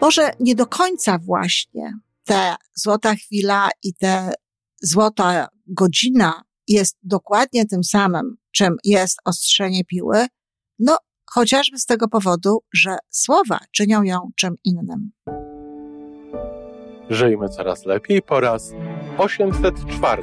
Może nie do końca właśnie ta złota chwila i ta złota godzina jest dokładnie tym samym, czym jest ostrzenie piły, no chociażby z tego powodu, że słowa czynią ją czym innym. Żyjmy coraz lepiej po raz 804.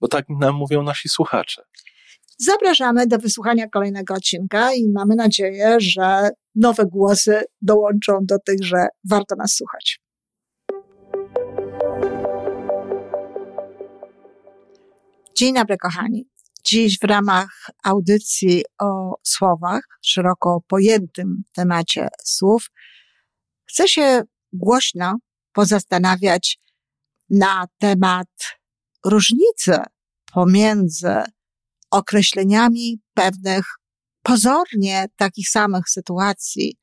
bo tak nam mówią nasi słuchacze. Zapraszamy do wysłuchania kolejnego odcinka i mamy nadzieję, że nowe głosy dołączą do tych, że warto nas słuchać. Dzień dobry, kochani. Dziś w ramach audycji o słowach, szeroko pojętym temacie słów, chcę się głośno pozastanawiać na temat różnicy pomiędzy określeniami pewnych pozornie takich samych sytuacji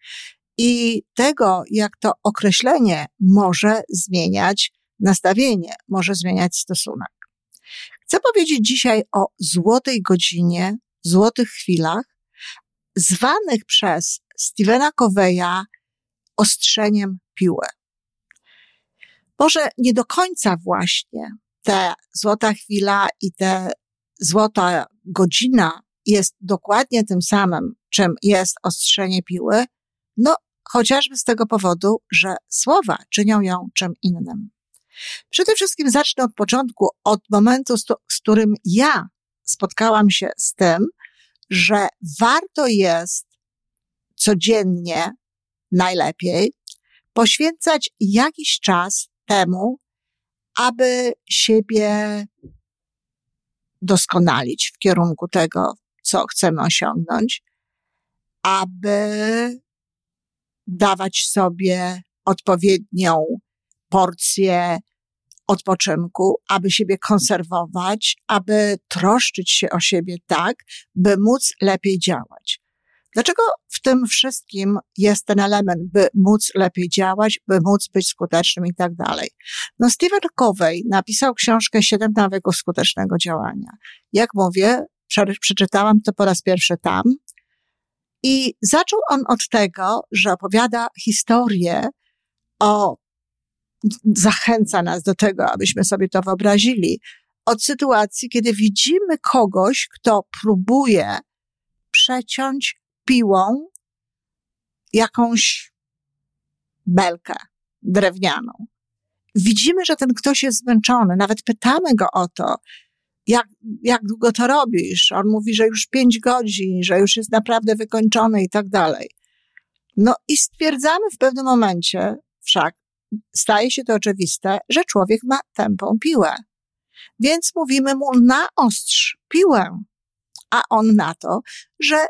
i tego, jak to określenie może zmieniać nastawienie, może zmieniać stosunek. Chcę powiedzieć dzisiaj o złotej godzinie, złotych chwilach, zwanych przez Stevena Coveya ostrzeniem piły. Może nie do końca właśnie ta złota chwila i ta złota godzina jest dokładnie tym samym, czym jest ostrzenie piły, no chociażby z tego powodu, że słowa czynią ją czym innym. Przede wszystkim zacznę od początku, od momentu, z którym ja spotkałam się z tym, że warto jest codziennie, najlepiej, poświęcać jakiś czas temu, aby siebie doskonalić w kierunku tego, co chcemy osiągnąć, aby dawać sobie odpowiednią porcję odpoczynku, aby siebie konserwować, aby troszczyć się o siebie tak, by móc lepiej działać. Dlaczego w tym wszystkim jest ten element, by móc lepiej działać, by móc być skutecznym i tak dalej? No, Stephen Covey napisał książkę Siedem nawyków skutecznego działania. Jak mówię, przeczytałam to po raz pierwszy tam i zaczął on od tego, że opowiada historię o, zachęca nas do tego, abyśmy sobie to wyobrazili, od sytuacji, kiedy widzimy kogoś, kto próbuje przeciąć piłą jakąś belkę drewnianą. Widzimy, że ten ktoś jest zmęczony, nawet pytamy go o to, jak, jak długo to robisz? On mówi, że już pięć godzin, że już jest naprawdę wykończony i tak dalej. No i stwierdzamy w pewnym momencie, wszak staje się to oczywiste, że człowiek ma tępą piłę. Więc mówimy mu naostrz piłę. A on na to, że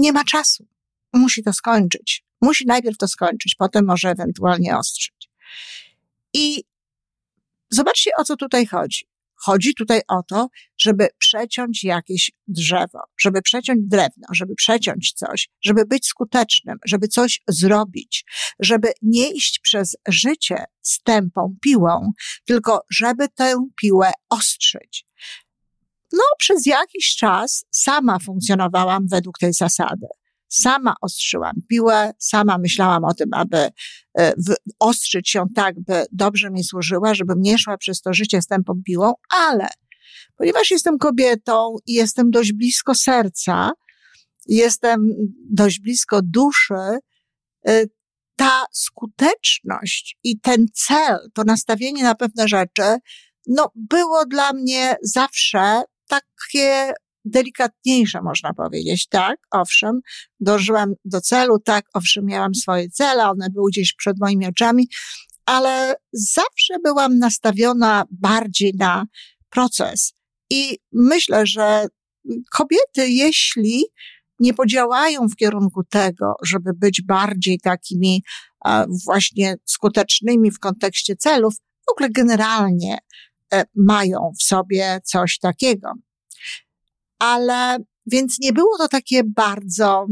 nie ma czasu. Musi to skończyć. Musi najpierw to skończyć, potem może ewentualnie ostrzyć. I zobaczcie, o co tutaj chodzi. Chodzi tutaj o to, żeby przeciąć jakieś drzewo, żeby przeciąć drewno, żeby przeciąć coś, żeby być skutecznym, żeby coś zrobić, żeby nie iść przez życie z tępą piłą, tylko żeby tę piłę ostrzyć. No, przez jakiś czas sama funkcjonowałam według tej zasady. Sama ostrzyłam piłę, sama myślałam o tym, aby e, ostrzyć ją tak, by dobrze mi służyła, żebym nie szła przez to życie z tępą piłą, ale ponieważ jestem kobietą i jestem dość blisko serca, jestem dość blisko duszy, e, ta skuteczność i ten cel, to nastawienie na pewne rzeczy, no, było dla mnie zawsze takie delikatniejsze, można powiedzieć, tak, owszem, dążyłam do celu, tak, owszem, miałam swoje cele, one były gdzieś przed moimi oczami, ale zawsze byłam nastawiona bardziej na proces. I myślę, że kobiety, jeśli nie podziałają w kierunku tego, żeby być bardziej takimi właśnie skutecznymi w kontekście celów, w ogóle generalnie e, mają w sobie coś takiego. Ale więc nie było to takie bardzo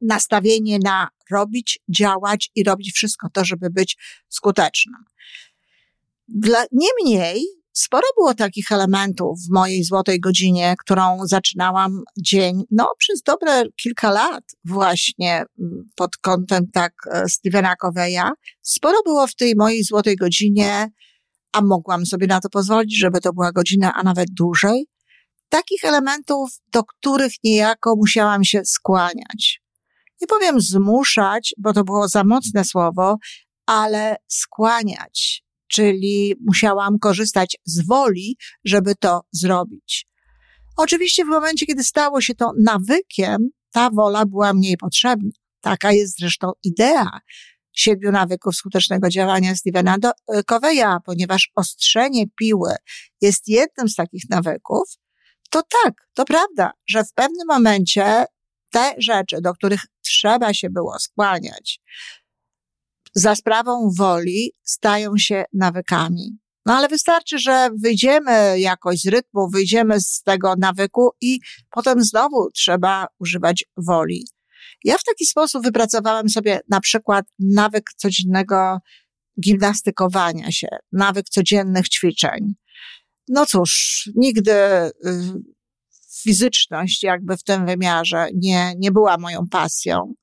nastawienie na robić, działać i robić wszystko to, żeby być skutecznym. Dla, niemniej sporo było takich elementów w mojej złotej godzinie, którą zaczynałam dzień, no przez dobre kilka lat właśnie mm, pod kątem tak e, Stevena Coveya. Sporo było w tej mojej złotej godzinie, a mogłam sobie na to pozwolić, żeby to była godzina, a nawet dłużej. Takich elementów, do których niejako musiałam się skłaniać. Nie powiem zmuszać, bo to było za mocne słowo, ale skłaniać czyli musiałam korzystać z woli, żeby to zrobić. Oczywiście w momencie, kiedy stało się to nawykiem, ta wola była mniej potrzebna. Taka jest zresztą idea siedmiu nawyków skutecznego działania Stevena Coveya, ponieważ ostrzenie piły jest jednym z takich nawyków, to tak, to prawda, że w pewnym momencie te rzeczy, do których trzeba się było skłaniać, za sprawą woli stają się nawykami. No ale wystarczy, że wyjdziemy jakoś z rytmu, wyjdziemy z tego nawyku i potem znowu trzeba używać woli. Ja w taki sposób wypracowałem sobie na przykład nawyk codziennego gimnastykowania się, nawyk codziennych ćwiczeń. No cóż, nigdy y, fizyczność jakby w tym wymiarze nie, nie była moją pasją.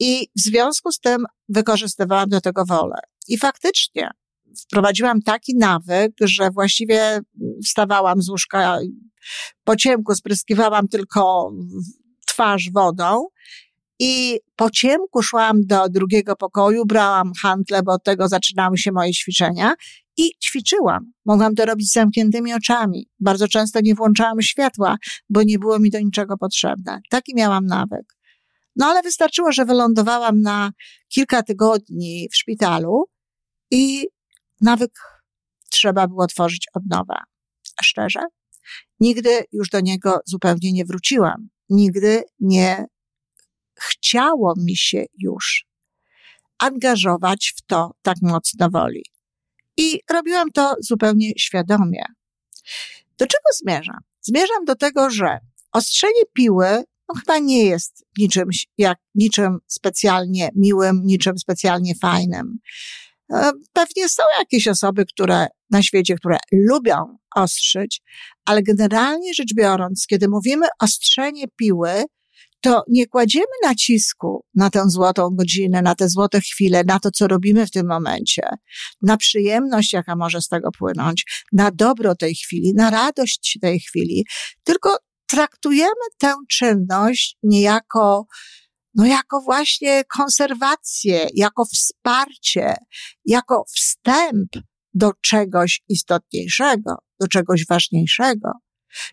I w związku z tym wykorzystywałam do tego wolę. I faktycznie wprowadziłam taki nawyk, że właściwie wstawałam z łóżka po ciemku, spryskiwałam tylko twarz wodą i po ciemku szłam do drugiego pokoju, brałam handle, bo od tego zaczynały się moje ćwiczenia i ćwiczyłam. Mogłam to robić z zamkniętymi oczami. Bardzo często nie włączałam światła, bo nie było mi do niczego potrzebne. Taki miałam nawyk. No ale wystarczyło, że wylądowałam na kilka tygodni w szpitalu i nawyk trzeba było tworzyć od nowa. A szczerze, nigdy już do niego zupełnie nie wróciłam. Nigdy nie chciało mi się już angażować w to tak mocno woli. I robiłam to zupełnie świadomie. Do czego zmierzam? Zmierzam do tego, że ostrzenie piły no chyba nie jest niczym, jak, niczym specjalnie miłym, niczym specjalnie fajnym. E, pewnie są jakieś osoby, które na świecie, które lubią ostrzyć, ale generalnie rzecz biorąc, kiedy mówimy ostrzenie piły, to nie kładziemy nacisku na tę złotą godzinę, na te złote chwile, na to, co robimy w tym momencie, na przyjemność, jaka może z tego płynąć, na dobro tej chwili, na radość tej chwili, tylko traktujemy tę czynność niejako, no jako właśnie konserwację, jako wsparcie, jako wstęp do czegoś istotniejszego, do czegoś ważniejszego.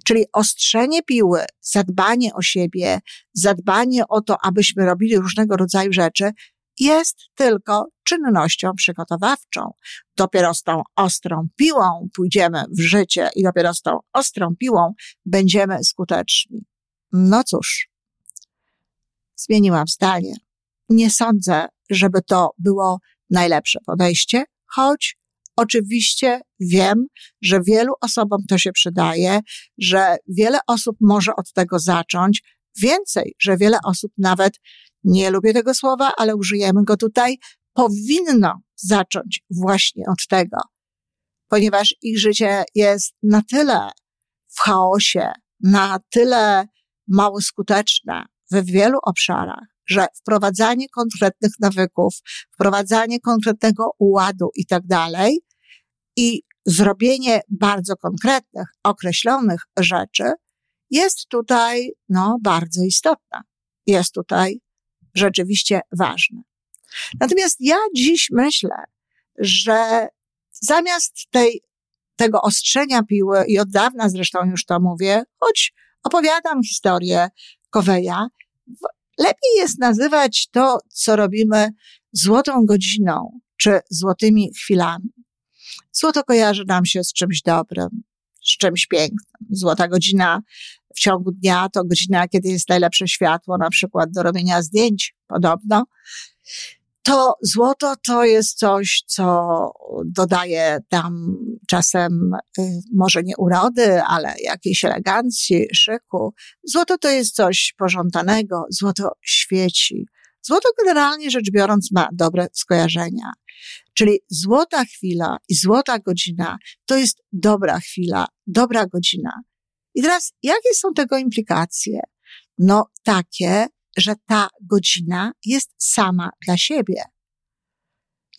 Czyli ostrzenie piły, zadbanie o siebie, zadbanie o to, abyśmy robili różnego rodzaju rzeczy, jest tylko czynnością przygotowawczą. Dopiero z tą ostrą piłą pójdziemy w życie i dopiero z tą ostrą piłą będziemy skuteczni. No cóż, zmieniłam zdanie. Nie sądzę, żeby to było najlepsze podejście, choć oczywiście wiem, że wielu osobom to się przydaje, że wiele osób może od tego zacząć. Więcej, że wiele osób nawet nie lubię tego słowa, ale użyjemy go tutaj, powinno zacząć właśnie od tego, ponieważ ich życie jest na tyle w chaosie, na tyle mało skuteczne w wielu obszarach, że wprowadzanie konkretnych nawyków, wprowadzanie konkretnego ładu i tak dalej i zrobienie bardzo konkretnych, określonych rzeczy jest tutaj, no, bardzo istotne. Jest tutaj rzeczywiście ważne. Natomiast ja dziś myślę, że zamiast tej, tego ostrzenia piły, i od dawna zresztą już to mówię, choć opowiadam historię Koweja, lepiej jest nazywać to, co robimy złotą godziną, czy złotymi chwilami. Złoto kojarzy nam się z czymś dobrym, z czymś pięknym. Złota godzina w ciągu dnia to godzina, kiedy jest najlepsze światło, na przykład do robienia zdjęć, podobno. To złoto to jest coś, co dodaje tam czasem y, może nie urody, ale jakiejś elegancji, szyku. Złoto to jest coś pożądanego, złoto świeci. Złoto generalnie rzecz biorąc ma dobre skojarzenia. Czyli złota chwila i złota godzina to jest dobra chwila, dobra godzina. I teraz, jakie są tego implikacje? No, takie, że ta godzina jest sama dla siebie.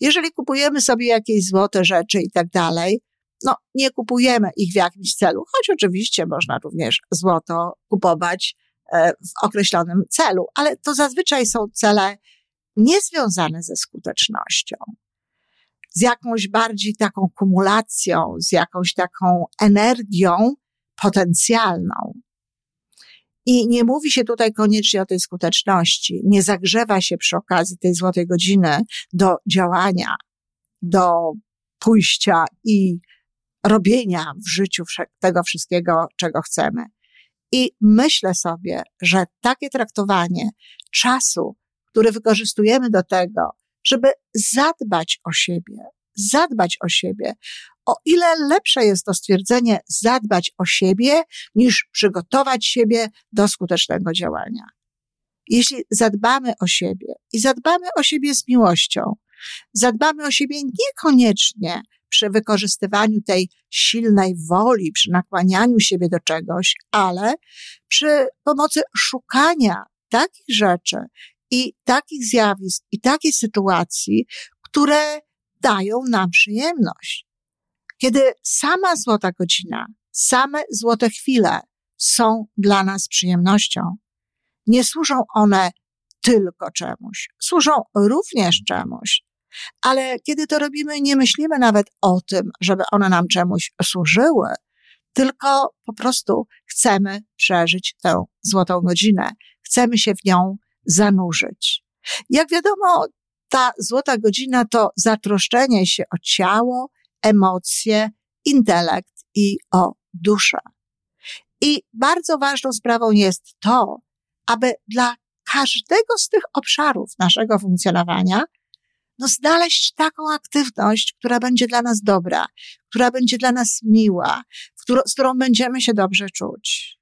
Jeżeli kupujemy sobie jakieś złote rzeczy i tak dalej, no, nie kupujemy ich w jakimś celu, choć oczywiście można również złoto kupować e, w określonym celu, ale to zazwyczaj są cele niezwiązane ze skutecznością z jakąś bardziej taką kumulacją, z jakąś taką energią potencjalną. I nie mówi się tutaj koniecznie o tej skuteczności. Nie zagrzewa się przy okazji tej złotej godziny do działania, do pójścia i robienia w życiu tego wszystkiego, czego chcemy. I myślę sobie, że takie traktowanie czasu, który wykorzystujemy do tego, żeby zadbać o siebie, zadbać o siebie. O ile lepsze jest to stwierdzenie zadbać o siebie, niż przygotować siebie do skutecznego działania. Jeśli zadbamy o siebie i zadbamy o siebie z miłością, zadbamy o siebie niekoniecznie przy wykorzystywaniu tej silnej woli, przy nakłanianiu siebie do czegoś, ale przy pomocy szukania takich rzeczy i takich zjawisk i takich sytuacji, które dają nam przyjemność. Kiedy sama złota godzina, same złote chwile są dla nas przyjemnością, nie służą one tylko czemuś, służą również czemuś. Ale kiedy to robimy, nie myślimy nawet o tym, żeby one nam czemuś służyły, tylko po prostu chcemy przeżyć tę złotą godzinę, chcemy się w nią zanurzyć. Jak wiadomo, ta złota godzina to zatroszczenie się o ciało, emocje, intelekt i o duszę. I bardzo ważną sprawą jest to, aby dla każdego z tych obszarów naszego funkcjonowania no, znaleźć taką aktywność, która będzie dla nas dobra, która będzie dla nas miła, z którą będziemy się dobrze czuć.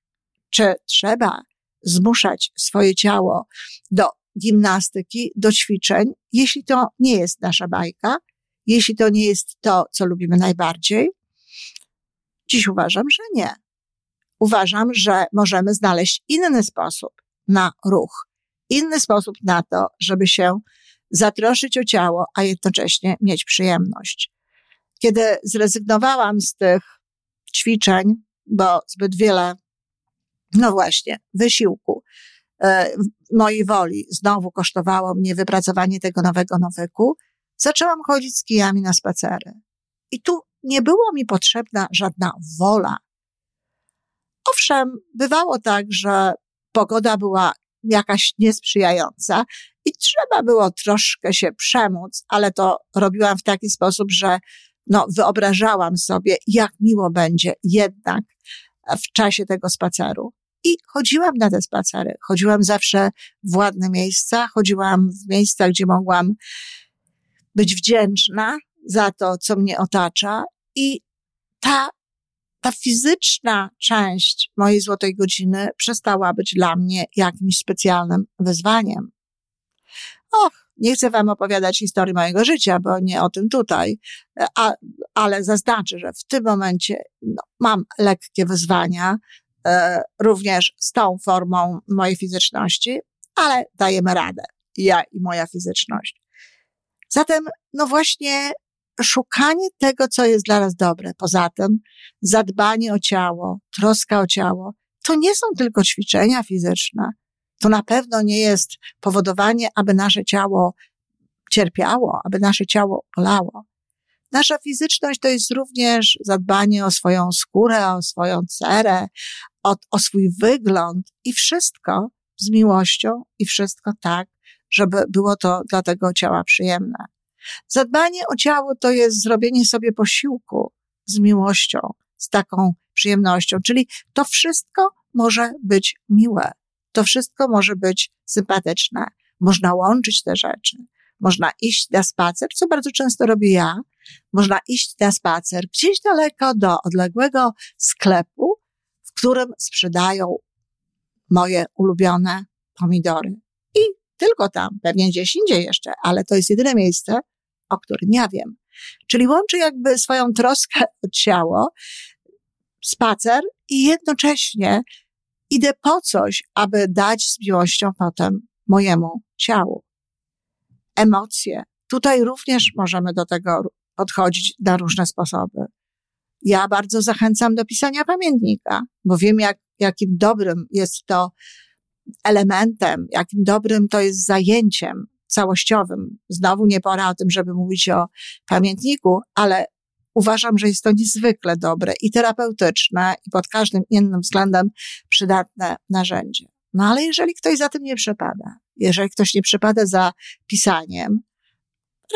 Czy trzeba zmuszać swoje ciało do gimnastyki, do ćwiczeń, jeśli to nie jest nasza bajka, jeśli to nie jest to, co lubimy najbardziej? Dziś uważam, że nie. Uważam, że możemy znaleźć inny sposób na ruch, inny sposób na to, żeby się zatroszyć o ciało, a jednocześnie mieć przyjemność. Kiedy zrezygnowałam z tych ćwiczeń, bo zbyt wiele no właśnie, wysiłku, e, mojej woli znowu kosztowało mnie wypracowanie tego nowego nawyku, zaczęłam chodzić z kijami na spacery. I tu nie było mi potrzebna żadna wola. Owszem, bywało tak, że pogoda była jakaś niesprzyjająca i trzeba było troszkę się przemóc, ale to robiłam w taki sposób, że no, wyobrażałam sobie, jak miło będzie jednak w czasie tego spaceru. I chodziłam na te spacery. Chodziłam zawsze w ładne miejsca, chodziłam w miejsca, gdzie mogłam być wdzięczna za to, co mnie otacza. I ta, ta fizyczna część mojej złotej godziny przestała być dla mnie jakimś specjalnym wyzwaniem. Och, nie chcę wam opowiadać historii mojego życia, bo nie o tym tutaj, a, ale zaznaczę, że w tym momencie no, mam lekkie wyzwania, również z tą formą mojej fizyczności, ale dajemy radę. Ja i moja fizyczność. Zatem, no właśnie, szukanie tego, co jest dla nas dobre. Poza tym, zadbanie o ciało, troska o ciało, to nie są tylko ćwiczenia fizyczne. To na pewno nie jest powodowanie, aby nasze ciało cierpiało, aby nasze ciało bolało. Nasza fizyczność to jest również zadbanie o swoją skórę, o swoją cerę, o, o swój wygląd i wszystko z miłością i wszystko tak, żeby było to dla tego ciała przyjemne. Zadbanie o ciało to jest zrobienie sobie posiłku z miłością, z taką przyjemnością. Czyli to wszystko może być miłe. To wszystko może być sympatyczne. Można łączyć te rzeczy. Można iść na spacer, co bardzo często robię ja. Można iść na spacer gdzieś daleko do odległego sklepu, którym sprzedają moje ulubione pomidory. I tylko tam, pewnie gdzieś indziej jeszcze, ale to jest jedyne miejsce, o którym ja wiem. Czyli łączy jakby swoją troskę o ciało, spacer i jednocześnie idę po coś, aby dać z miłością potem mojemu ciału. Emocje. Tutaj również możemy do tego podchodzić na różne sposoby. Ja bardzo zachęcam do pisania pamiętnika, bo wiem, jak, jakim dobrym jest to elementem, jakim dobrym to jest zajęciem całościowym. Znowu nie pora o tym, żeby mówić o pamiętniku, ale uważam, że jest to niezwykle dobre i terapeutyczne i pod każdym innym względem przydatne narzędzie. No ale jeżeli ktoś za tym nie przepada, jeżeli ktoś nie przepada za pisaniem,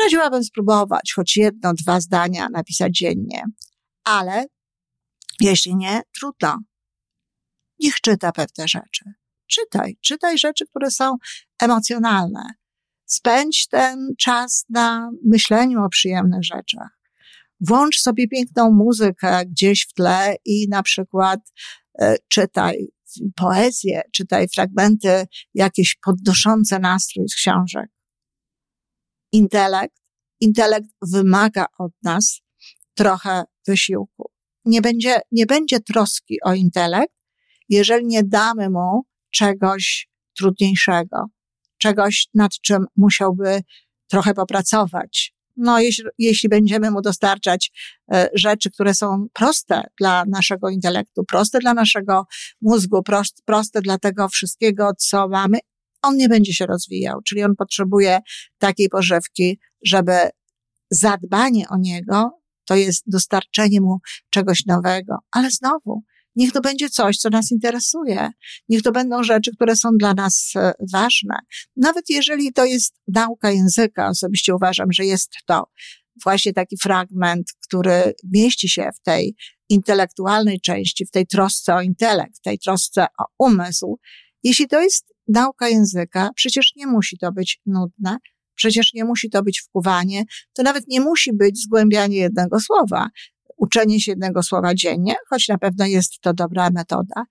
radziłabym spróbować choć jedno, dwa zdania napisać dziennie, ale jeśli nie, trudno. Niech czyta pewne rzeczy. Czytaj, czytaj rzeczy, które są emocjonalne. Spędź ten czas na myśleniu o przyjemnych rzeczach. Włącz sobie piękną muzykę gdzieś w tle i na przykład e, czytaj poezję, czytaj fragmenty jakieś podnoszące nastrój z książek. Intelekt, intelekt wymaga od nas trochę wysiłku. Nie będzie, nie będzie troski o intelekt, jeżeli nie damy mu czegoś trudniejszego, czegoś, nad czym musiałby trochę popracować. No, jeśli, jeśli będziemy mu dostarczać e, rzeczy, które są proste dla naszego intelektu, proste dla naszego mózgu, prost, proste dla tego wszystkiego, co mamy, on nie będzie się rozwijał. Czyli on potrzebuje takiej pożywki, żeby zadbanie o niego to jest dostarczenie mu czegoś nowego. Ale znowu, Niech to będzie coś, co nas interesuje. Niech to będą rzeczy, które są dla nas e, ważne. Nawet jeżeli to jest nauka języka, osobiście uważam, że jest to właśnie taki fragment, który mieści się w tej intelektualnej części, w tej trosce o intelekt, w tej trosce o umysł. Jeśli to jest nauka języka, przecież nie musi to być nudne, przecież nie musi to być wkuwanie, to nawet nie musi być zgłębianie jednego słowa uczenie się jednego słowa dziennie, choć na pewno jest to dobra metoda.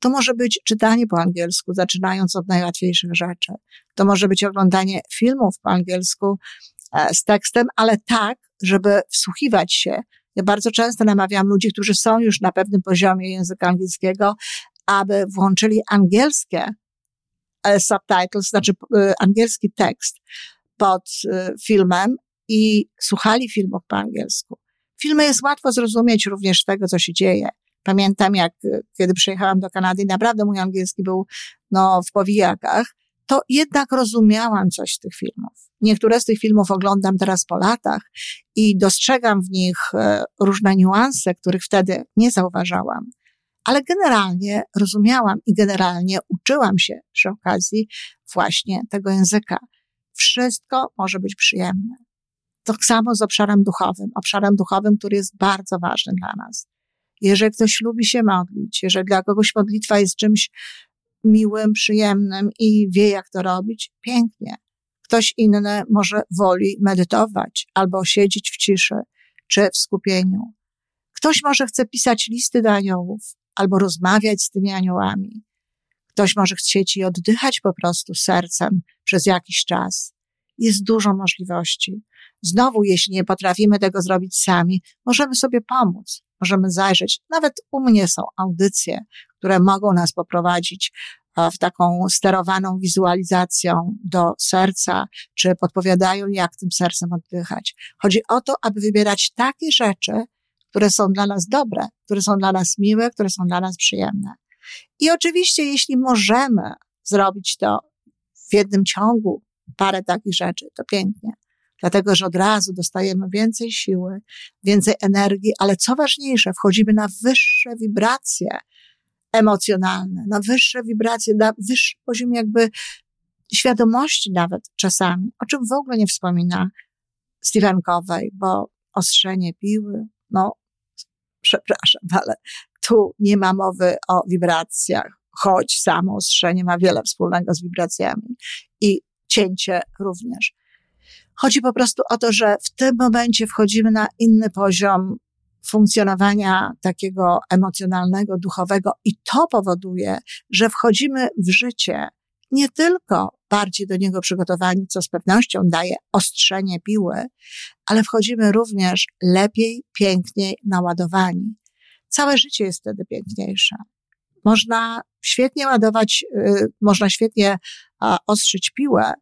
To może być czytanie po angielsku, zaczynając od najłatwiejszych rzeczy. To może być oglądanie filmów po angielsku e, z tekstem, ale tak, żeby wsłuchiwać się. Ja bardzo często namawiam ludzi, którzy są już na pewnym poziomie języka angielskiego, aby włączyli angielskie e, subtitles, znaczy e, angielski tekst pod filmem i słuchali filmów po angielsku. Filmy jest łatwo zrozumieć również tego, co się dzieje. Pamiętam, jak kiedy przyjechałam do Kanady, naprawdę mój angielski był no, w powijakach, to jednak rozumiałam coś z tych filmów. Niektóre z tych filmów oglądam teraz po latach i dostrzegam w nich e, różne niuanse, których wtedy nie zauważałam. Ale generalnie rozumiałam i generalnie uczyłam się przy okazji właśnie tego języka. Wszystko może być przyjemne. Tak samo z obszarem duchowym, obszarem duchowym, który jest bardzo ważny dla nas. Jeżeli ktoś lubi się modlić, jeżeli dla kogoś modlitwa jest czymś miłym, przyjemnym i wie, jak to robić, pięknie. Ktoś inny może woli medytować albo siedzieć w ciszy czy w skupieniu. Ktoś może chce pisać listy do aniołów albo rozmawiać z tymi aniołami. Ktoś może chcieć i oddychać po prostu sercem przez jakiś czas. Jest dużo możliwości. Znowu, jeśli nie potrafimy tego zrobić sami, możemy sobie pomóc, możemy zajrzeć. Nawet u mnie są audycje, które mogą nas poprowadzić e, w taką sterowaną wizualizacją do serca, czy podpowiadają, jak tym sercem oddychać. Chodzi o to, aby wybierać takie rzeczy, które są dla nas dobre, które są dla nas miłe, które są dla nas przyjemne. I oczywiście, jeśli możemy zrobić to w jednym ciągu, parę takich rzeczy, to pięknie. Dlatego że od razu dostajemy więcej siły, więcej energii, ale co ważniejsze, wchodzimy na wyższe wibracje emocjonalne, na wyższe wibracje, na wyższy poziom jakby świadomości nawet czasami, o czym w ogóle nie wspomina Stephen Covey, bo ostrzenie piły, no, przepraszam, ale tu nie ma mowy o wibracjach, choć samo ostrzenie ma wiele wspólnego z wibracjami i cięcie również. Chodzi po prostu o to, że w tym momencie wchodzimy na inny poziom funkcjonowania takiego emocjonalnego, duchowego i to powoduje, że wchodzimy w życie nie tylko bardziej do niego przygotowani, co z pewnością daje ostrzenie piły, ale wchodzimy również lepiej, piękniej naładowani. Całe życie jest wtedy piękniejsze. Można świetnie ładować, y, można świetnie ostrzyć piłę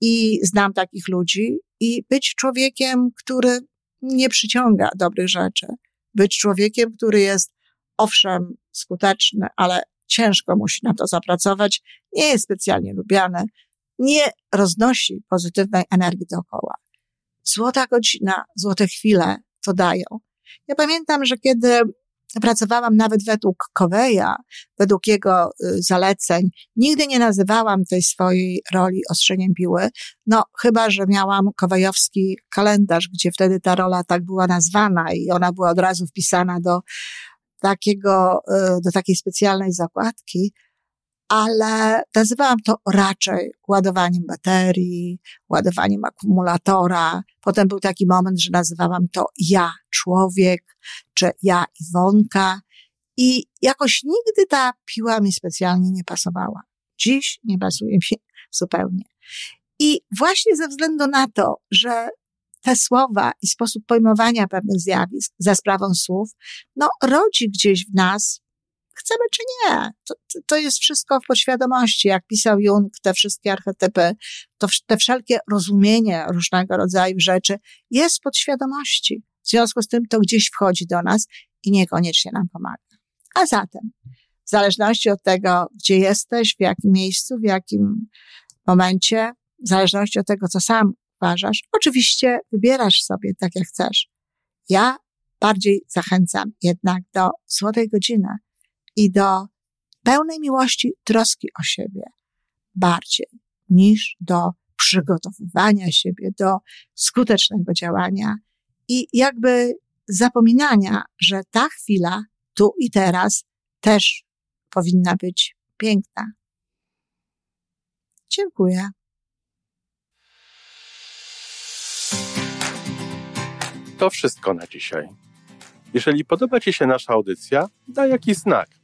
i znam takich ludzi i być człowiekiem, który nie przyciąga dobrych rzeczy. Być człowiekiem, który jest owszem skuteczny, ale ciężko musi na to zapracować, nie jest specjalnie lubiany, nie roznosi pozytywnej energii dookoła. Złota godzina, złote chwile to dają. Ja pamiętam, że kiedy pracowałam nawet według Coveya, według jego y, zaleceń. Nigdy nie nazywałam tej swojej roli ostrzeniem piły, no chyba, że miałam kowejowski kalendarz, gdzie wtedy ta rola tak była nazwana i ona była od razu wpisana do takiego, y, do takiej specjalnej zakładki, ale nazywałam to raczej ładowaniem baterii, ładowaniem akumulatora. Potem był taki moment, że nazywałam to ja człowiek, czy ja Iwonka. I jakoś nigdy ta piła mi specjalnie nie pasowała. Dziś nie pasuje mi zupełnie. I właśnie ze względu na to, że te słowa i sposób pojmowania pewnych zjawisk za sprawą słów, no, rodzi gdzieś w nas chcemy czy nie. To, to jest wszystko w podświadomości. Jak pisał Jung, te wszystkie archetypy, to te wszelkie rozumienie różnego rodzaju rzeczy jest w podświadomości. W związku z tym to gdzieś wchodzi do nas i niekoniecznie nam pomaga. A zatem, w zależności od tego, gdzie jesteś, w jakim miejscu, w jakim momencie, w zależności od tego, co sam uważasz, oczywiście wybierasz sobie tak, jak chcesz. Ja bardziej zachęcam jednak do złotej godziny, i do pełnej miłości, troski o siebie bardziej niż do przygotowywania siebie do skutecznego działania i jakby zapominania, że ta chwila tu i teraz też powinna być piękna. Dziękuję. To wszystko na dzisiaj. Jeżeli podoba Ci się nasza audycja, daj jakiś znak